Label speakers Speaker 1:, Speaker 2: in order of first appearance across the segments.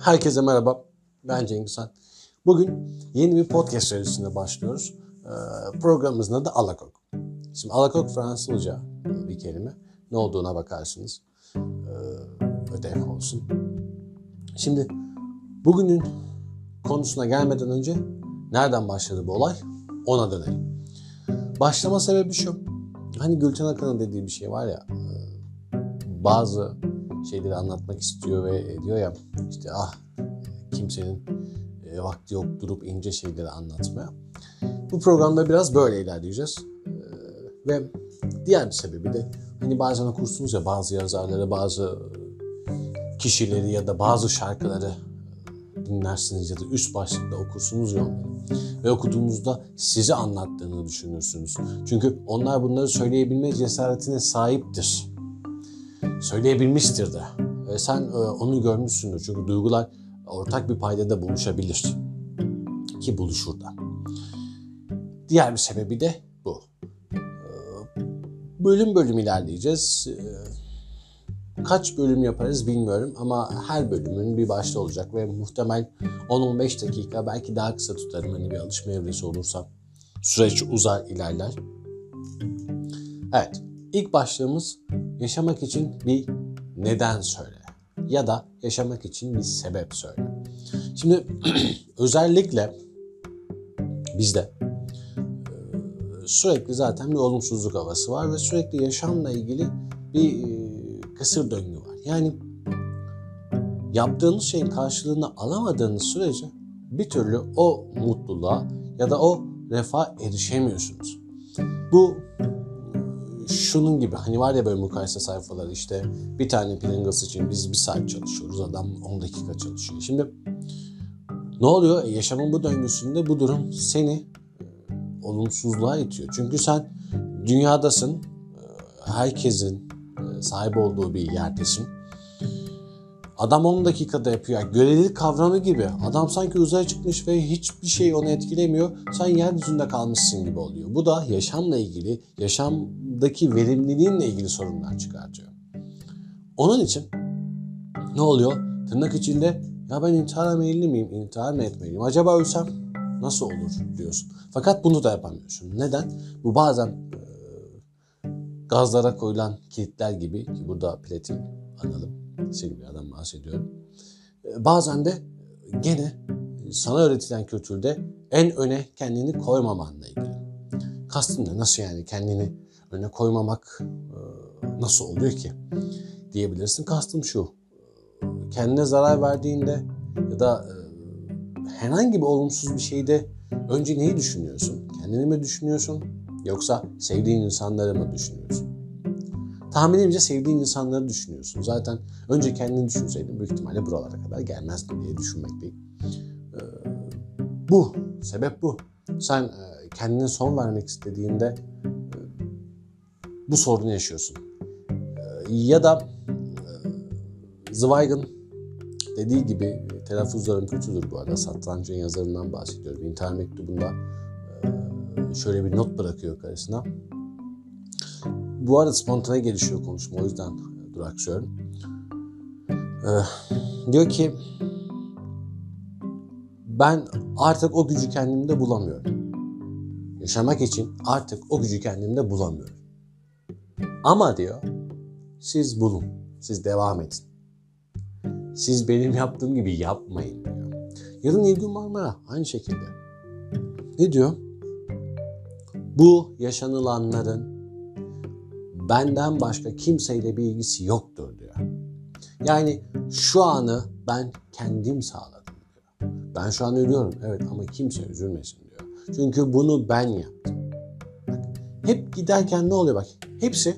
Speaker 1: Herkese merhaba. Ben Cengiz Han. Bugün yeni bir podcast serisine başlıyoruz. Ee, programımızın adı Alakok. Şimdi Alakok Fransızca bir kelime. Ne olduğuna bakarsınız. Ee, ödev olsun. Şimdi bugünün konusuna gelmeden önce nereden başladı bu olay? Ona dönelim. Başlama sebebi şu. Hani Gülten Akın'ın dediği bir şey var ya. e, Bazı şeyleri anlatmak istiyor ve diyor ya işte ah kimsenin e, vakti yok durup ince şeyleri anlatmaya. Bu programda biraz böyle ilerleyeceğiz. E, ve diğer bir sebebi de hani bazen okursunuz ya bazı yazarları, bazı kişileri ya da bazı şarkıları dinlersiniz ya da üst başlıkta okursunuz ya onları. Ve okuduğunuzda sizi anlattığını düşünürsünüz. Çünkü onlar bunları söyleyebilme cesaretine sahiptir. Söyleyebilmiştir de. Ve sen e, onu görmüşsündür. Çünkü duygular ortak bir paydada buluşabilir. Ki buluşur da. Diğer bir sebebi de bu. E, Bölüm bölüm ilerleyeceğiz. E, Kaç bölüm yaparız bilmiyorum ama her bölümün bir başta olacak ve muhtemel 10-15 dakika belki daha kısa tutarım hani bir alışma evresi olursa. Süreç uzar ilerler. Evet, ilk başlığımız yaşamak için bir neden söyle ya da yaşamak için bir sebep söyle. Şimdi özellikle bizde sürekli zaten bir olumsuzluk havası var ve sürekli yaşamla ilgili bir kısır döngü var. Yani yaptığınız şeyin karşılığını alamadığınız sürece bir türlü o mutluluğa ya da o refa erişemiyorsunuz. Bu şunun gibi hani var ya böyle mukayese sayfaları işte bir tane Pringles için biz bir saat çalışıyoruz adam 10 dakika çalışıyor. Şimdi ne oluyor? E, yaşamın bu döngüsünde bu durum seni e, olumsuzluğa itiyor. Çünkü sen dünyadasın, e, herkesin sahip olduğu bir yerdesin. Adam 10 dakikada yapıyor. Yani görelilik kavramı gibi. Adam sanki uzaya çıkmış ve hiçbir şey onu etkilemiyor. Sen yeryüzünde kalmışsın gibi oluyor. Bu da yaşamla ilgili, yaşamdaki verimliliğinle ilgili sorunlar çıkartıyor. Onun için ne oluyor? Tırnak içinde ya ben intihara meyilli miyim? İntihar mı etmeliyim? Acaba ölsem nasıl olur diyorsun. Fakat bunu da yapamıyorsun. Neden? Bu bazen e, gazlara koyulan kilitler gibi ki burada platin analım Silvia'dan bahsediyorum. E, Bazen de gene sana öğretilen kültürde en öne kendini koymamanla ilgili. Kastım da nasıl yani kendini öne koymamak e, nasıl oluyor ki diyebilirsin. Kastım şu. e, Kendine zarar verdiğinde ya da e, herhangi bir olumsuz bir şeyde önce neyi düşünüyorsun? Kendini mi düşünüyorsun yoksa sevdiğin insanları mı düşünüyorsun? Tahminimce sevdiğin insanları düşünüyorsun. Zaten önce kendini düşünseydin büyük ihtimalle buralara kadar gelmezdin diye düşünmekteyim. Ee, bu, sebep bu. Sen e, kendine son vermek istediğinde e, bu sorunu yaşıyorsun. E, ya da e, Zweig'ın dediği gibi telaffuzlarım kötüdür bu arada. Satrancın yazarından bahsediyorum. İntihar mektubunda şöyle bir not bırakıyor karısına. Bu arada spontane gelişiyor konuşma o yüzden duraksıyorum. Ee, diyor ki ben artık o gücü kendimde bulamıyorum. Yaşamak için artık o gücü kendimde bulamıyorum. Ama diyor siz bulun, siz devam edin. Siz benim yaptığım gibi yapmayın diyor. Yarın İlgün Marmara aynı şekilde. Ne diyor? Bu yaşanılanların benden başka kimseyle bir ilgisi yoktur diyor. Yani şu anı ben kendim sağladım diyor. Ben şu an ölüyorum evet ama kimse üzülmesin diyor. Çünkü bunu ben yaptım. Bak, hep giderken ne oluyor bak hepsi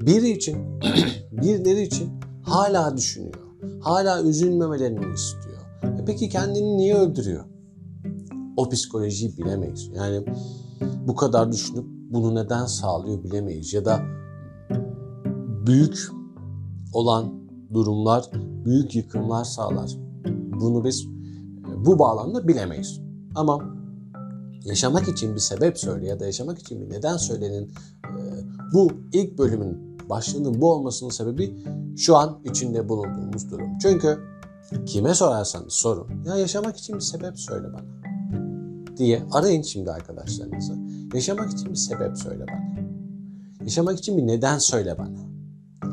Speaker 1: biri için birileri için hala düşünüyor. Hala üzülmemelerini istiyor. E peki kendini niye öldürüyor? O psikolojiyi bilemeyiz. Yani bu kadar düşünüp bunu neden sağlıyor bilemeyiz. Ya da büyük olan durumlar büyük yıkımlar sağlar. Bunu biz bu bağlamda bilemeyiz. Ama yaşamak için bir sebep söyle ya da yaşamak için bir neden söylenin bu ilk bölümün başlığının bu olmasının sebebi şu an içinde bulunduğumuz durum. Çünkü kime sorarsanız sorun. Ya yaşamak için bir sebep söyle bana. Diye arayın şimdi arkadaşlarınızı. Yaşamak için bir sebep söyle bana. Yaşamak için bir neden söyle bana.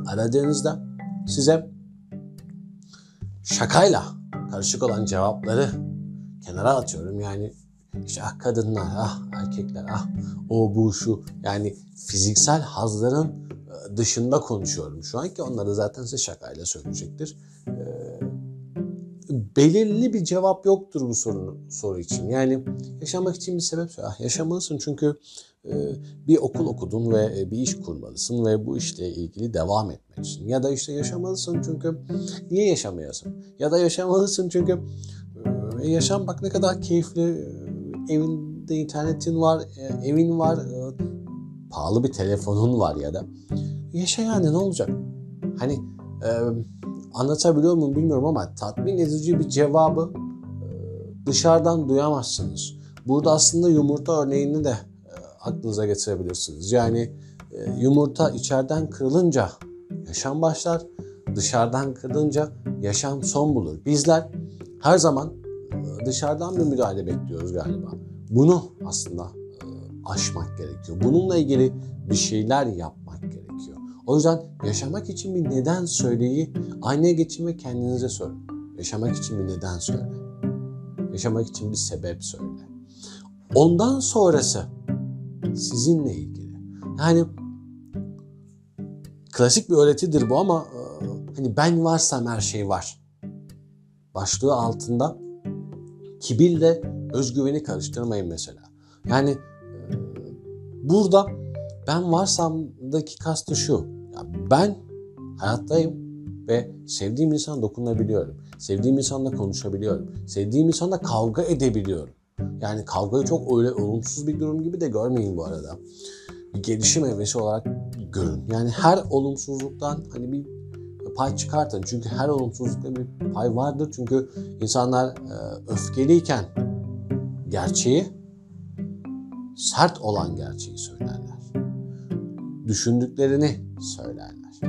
Speaker 1: Aradığınızda size şakayla karışık olan cevapları kenara atıyorum. Yani işte ah kadınlar, ah erkekler, ah o bu şu. Yani fiziksel hazların e, dışında konuşuyorum şu an ki onları zaten size şakayla söyleyecektir. Ee, belirli bir cevap yoktur bu sorunu, soru için. Yani yaşamak için bir sebep söyle. Ah, yaşamalısın çünkü e, bir okul okudun ve e, bir iş kurmalısın ve bu işle ilgili devam etmek için. Ya da işte yaşamalısın çünkü niye yaşamayasın? Ya da yaşamalısın çünkü e, yaşam bak ne kadar keyifli. Evinde internetin var, evin var, pahalı bir telefonun var ya da. Yaşa yani ne olacak? Hani anlatabiliyor muyum bilmiyorum ama tatmin edici bir cevabı dışarıdan duyamazsınız. Burada aslında yumurta örneğini de aklınıza getirebilirsiniz. Yani e, yumurta içeriden kırılınca yaşam başlar, dışarıdan kırılınca yaşam son bulur. Bizler her zaman e, dışarıdan bir müdahale bekliyoruz galiba. Bunu aslında e, aşmak gerekiyor. Bununla ilgili bir şeyler yapmak gerekiyor. O yüzden yaşamak için bir neden söyleyi aynaya geçin ve kendinize sorun. Yaşamak için bir neden söyle. Yaşamak için bir sebep söyle. Ondan sonrası sizinle ilgili. Yani klasik bir öğretidir bu ama e, hani ben varsam her şey var. Başlığı altında kibirle özgüveni karıştırmayın mesela. Yani e, burada ben varsamdaki kastı şu. Ben hayattayım ve sevdiğim insana dokunabiliyorum. Sevdiğim insanla konuşabiliyorum. Sevdiğim insanla kavga edebiliyorum. Yani kavgayı çok öyle olumsuz bir durum gibi de görmeyin bu arada. Bir gelişim evresi olarak görün. Yani her olumsuzluktan hani bir pay çıkartın. Çünkü her olumsuzlukta bir pay vardır. Çünkü insanlar e, öfkeliyken gerçeği sert olan gerçeği söylerler. Düşündüklerini söylerler.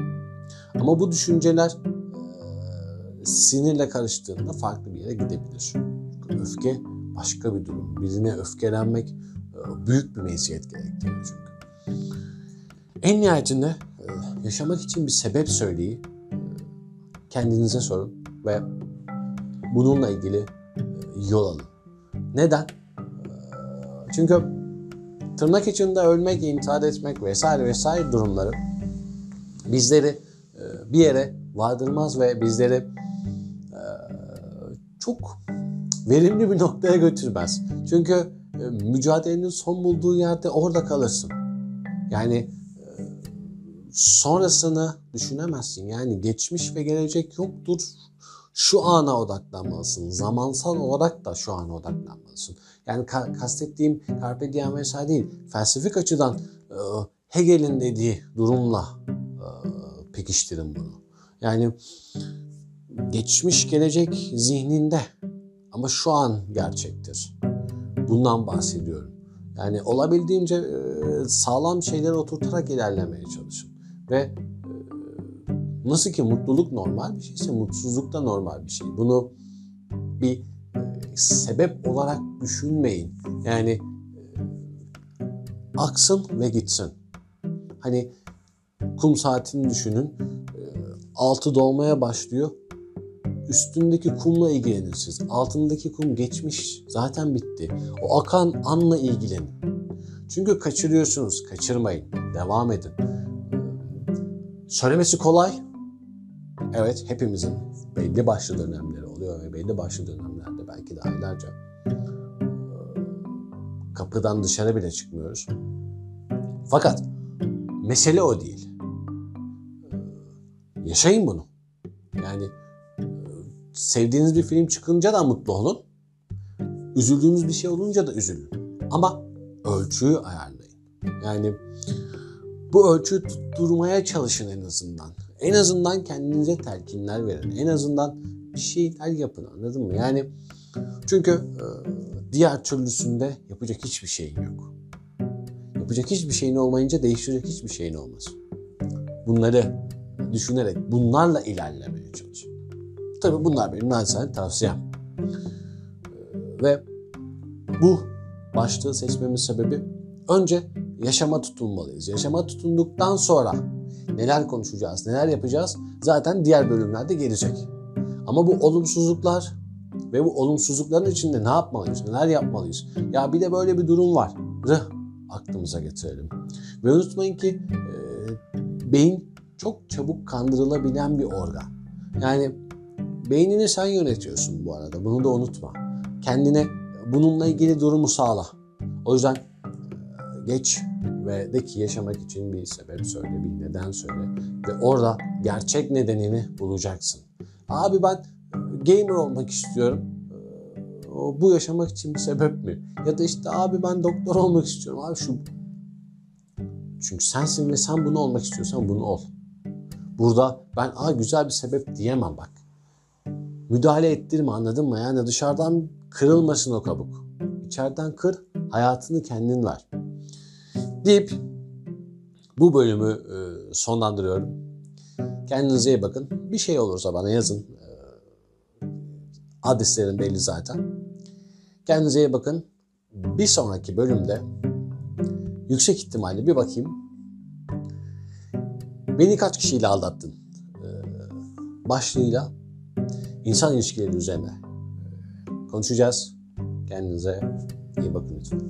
Speaker 1: Ama bu düşünceler e, sinirle karıştığında farklı bir yere gidebilir. Çünkü öfke başka bir durum. Birine öfkelenmek e, büyük bir meziyet gerektiriyor çünkü. En nihayetinde e, yaşamak için bir sebep söyleyi e, kendinize sorun ve bununla ilgili yol alın. Neden? Çünkü tırnak içinde ölmek, intihar etmek vesaire vesaire durumları bizleri bir yere vardırmaz ve bizleri çok verimli bir noktaya götürmez. Çünkü e, mücadelenin son bulduğu yerde orada kalırsın. Yani e, sonrasını düşünemezsin. Yani geçmiş ve gelecek yoktur. Şu ana odaklanmalısın. Zamansal olarak da şu ana odaklanmalısın. Yani ka- kastettiğim Carpe Diem vesaire değil. Felsefik açıdan e, Hegel'in dediği durumla e, pekiştirin bunu. Yani geçmiş gelecek zihninde ama şu an gerçektir. Bundan bahsediyorum. Yani olabildiğince e, sağlam şeyleri oturtarak ilerlemeye çalışın. Ve e, nasıl ki mutluluk normal bir şeyse mutsuzluk da normal bir şey. Bunu bir e, sebep olarak düşünmeyin. Yani aksın ve gitsin. Hani kum saatini düşünün. Altı dolmaya başlıyor üstündeki kumla ilgilenin siz. Altındaki kum geçmiş. Zaten bitti. O akan anla ilgilenin. Çünkü kaçırıyorsunuz. Kaçırmayın. Devam edin. Söylemesi kolay. Evet hepimizin belli başlı dönemleri oluyor ve belli başlı dönemlerde belki de aylarca kapıdan dışarı bile çıkmıyoruz. Fakat mesele o değil. Yaşayın bunu. Yani sevdiğiniz bir film çıkınca da mutlu olun. Üzüldüğünüz bir şey olunca da üzülün. Ama ölçüyü ayarlayın. Yani bu ölçüyü tutturmaya çalışın en azından. En azından kendinize telkinler verin. En azından bir şeyler yapın anladın mı? Yani çünkü e, diğer türlüsünde yapacak hiçbir şeyin yok. Yapacak hiçbir şeyin olmayınca değiştirecek hiçbir şeyin olmaz. Bunları düşünerek bunlarla ilerlemeye çalışın. Tabii bunlar benim naçizane tavsiyem. Ee, Ve bu başlığı seçmemin sebebi önce yaşama tutunmalıyız. Yaşama tutunduktan sonra neler konuşacağız, neler yapacağız zaten diğer bölümlerde gelecek. Ama bu olumsuzluklar ve bu olumsuzlukların içinde ne yapmalıyız, neler yapmalıyız? Ya bir de böyle bir durum var. Rı aklımıza getirelim. Ve unutmayın ki e, beyin çok çabuk kandırılabilen bir organ. Yani beynini sen yönetiyorsun bu arada. Bunu da unutma. Kendine bununla ilgili durumu sağla. O yüzden e, geç ve de ki yaşamak için bir sebep söyle, bir neden söyle ve orada gerçek nedenini bulacaksın. Abi ben e, gamer olmak istiyorum. E, Bu yaşamak için bir sebep mi? Ya da işte abi ben doktor olmak istiyorum. Abi şu çünkü sensin ve sen bunu olmak istiyorsan bunu ol. Burada ben aa güzel bir sebep diyemem bak. Müdahale ettirme anladın mı? Yani dışarıdan kırılmasın o kabuk. İçeriden kır, hayatını kendin ver. Deyip bu bölümü e, sonlandırıyorum. Kendinize iyi bakın. Bir şey olursa bana yazın. E, adreslerim belli zaten. Kendinize iyi bakın. Bir sonraki bölümde yüksek ihtimalle bir bakayım. Beni kaç kişiyle aldattın? E, başlığıyla insan ilişkileri üzerine konuşacağız. Kendinize iyi bakın lütfen.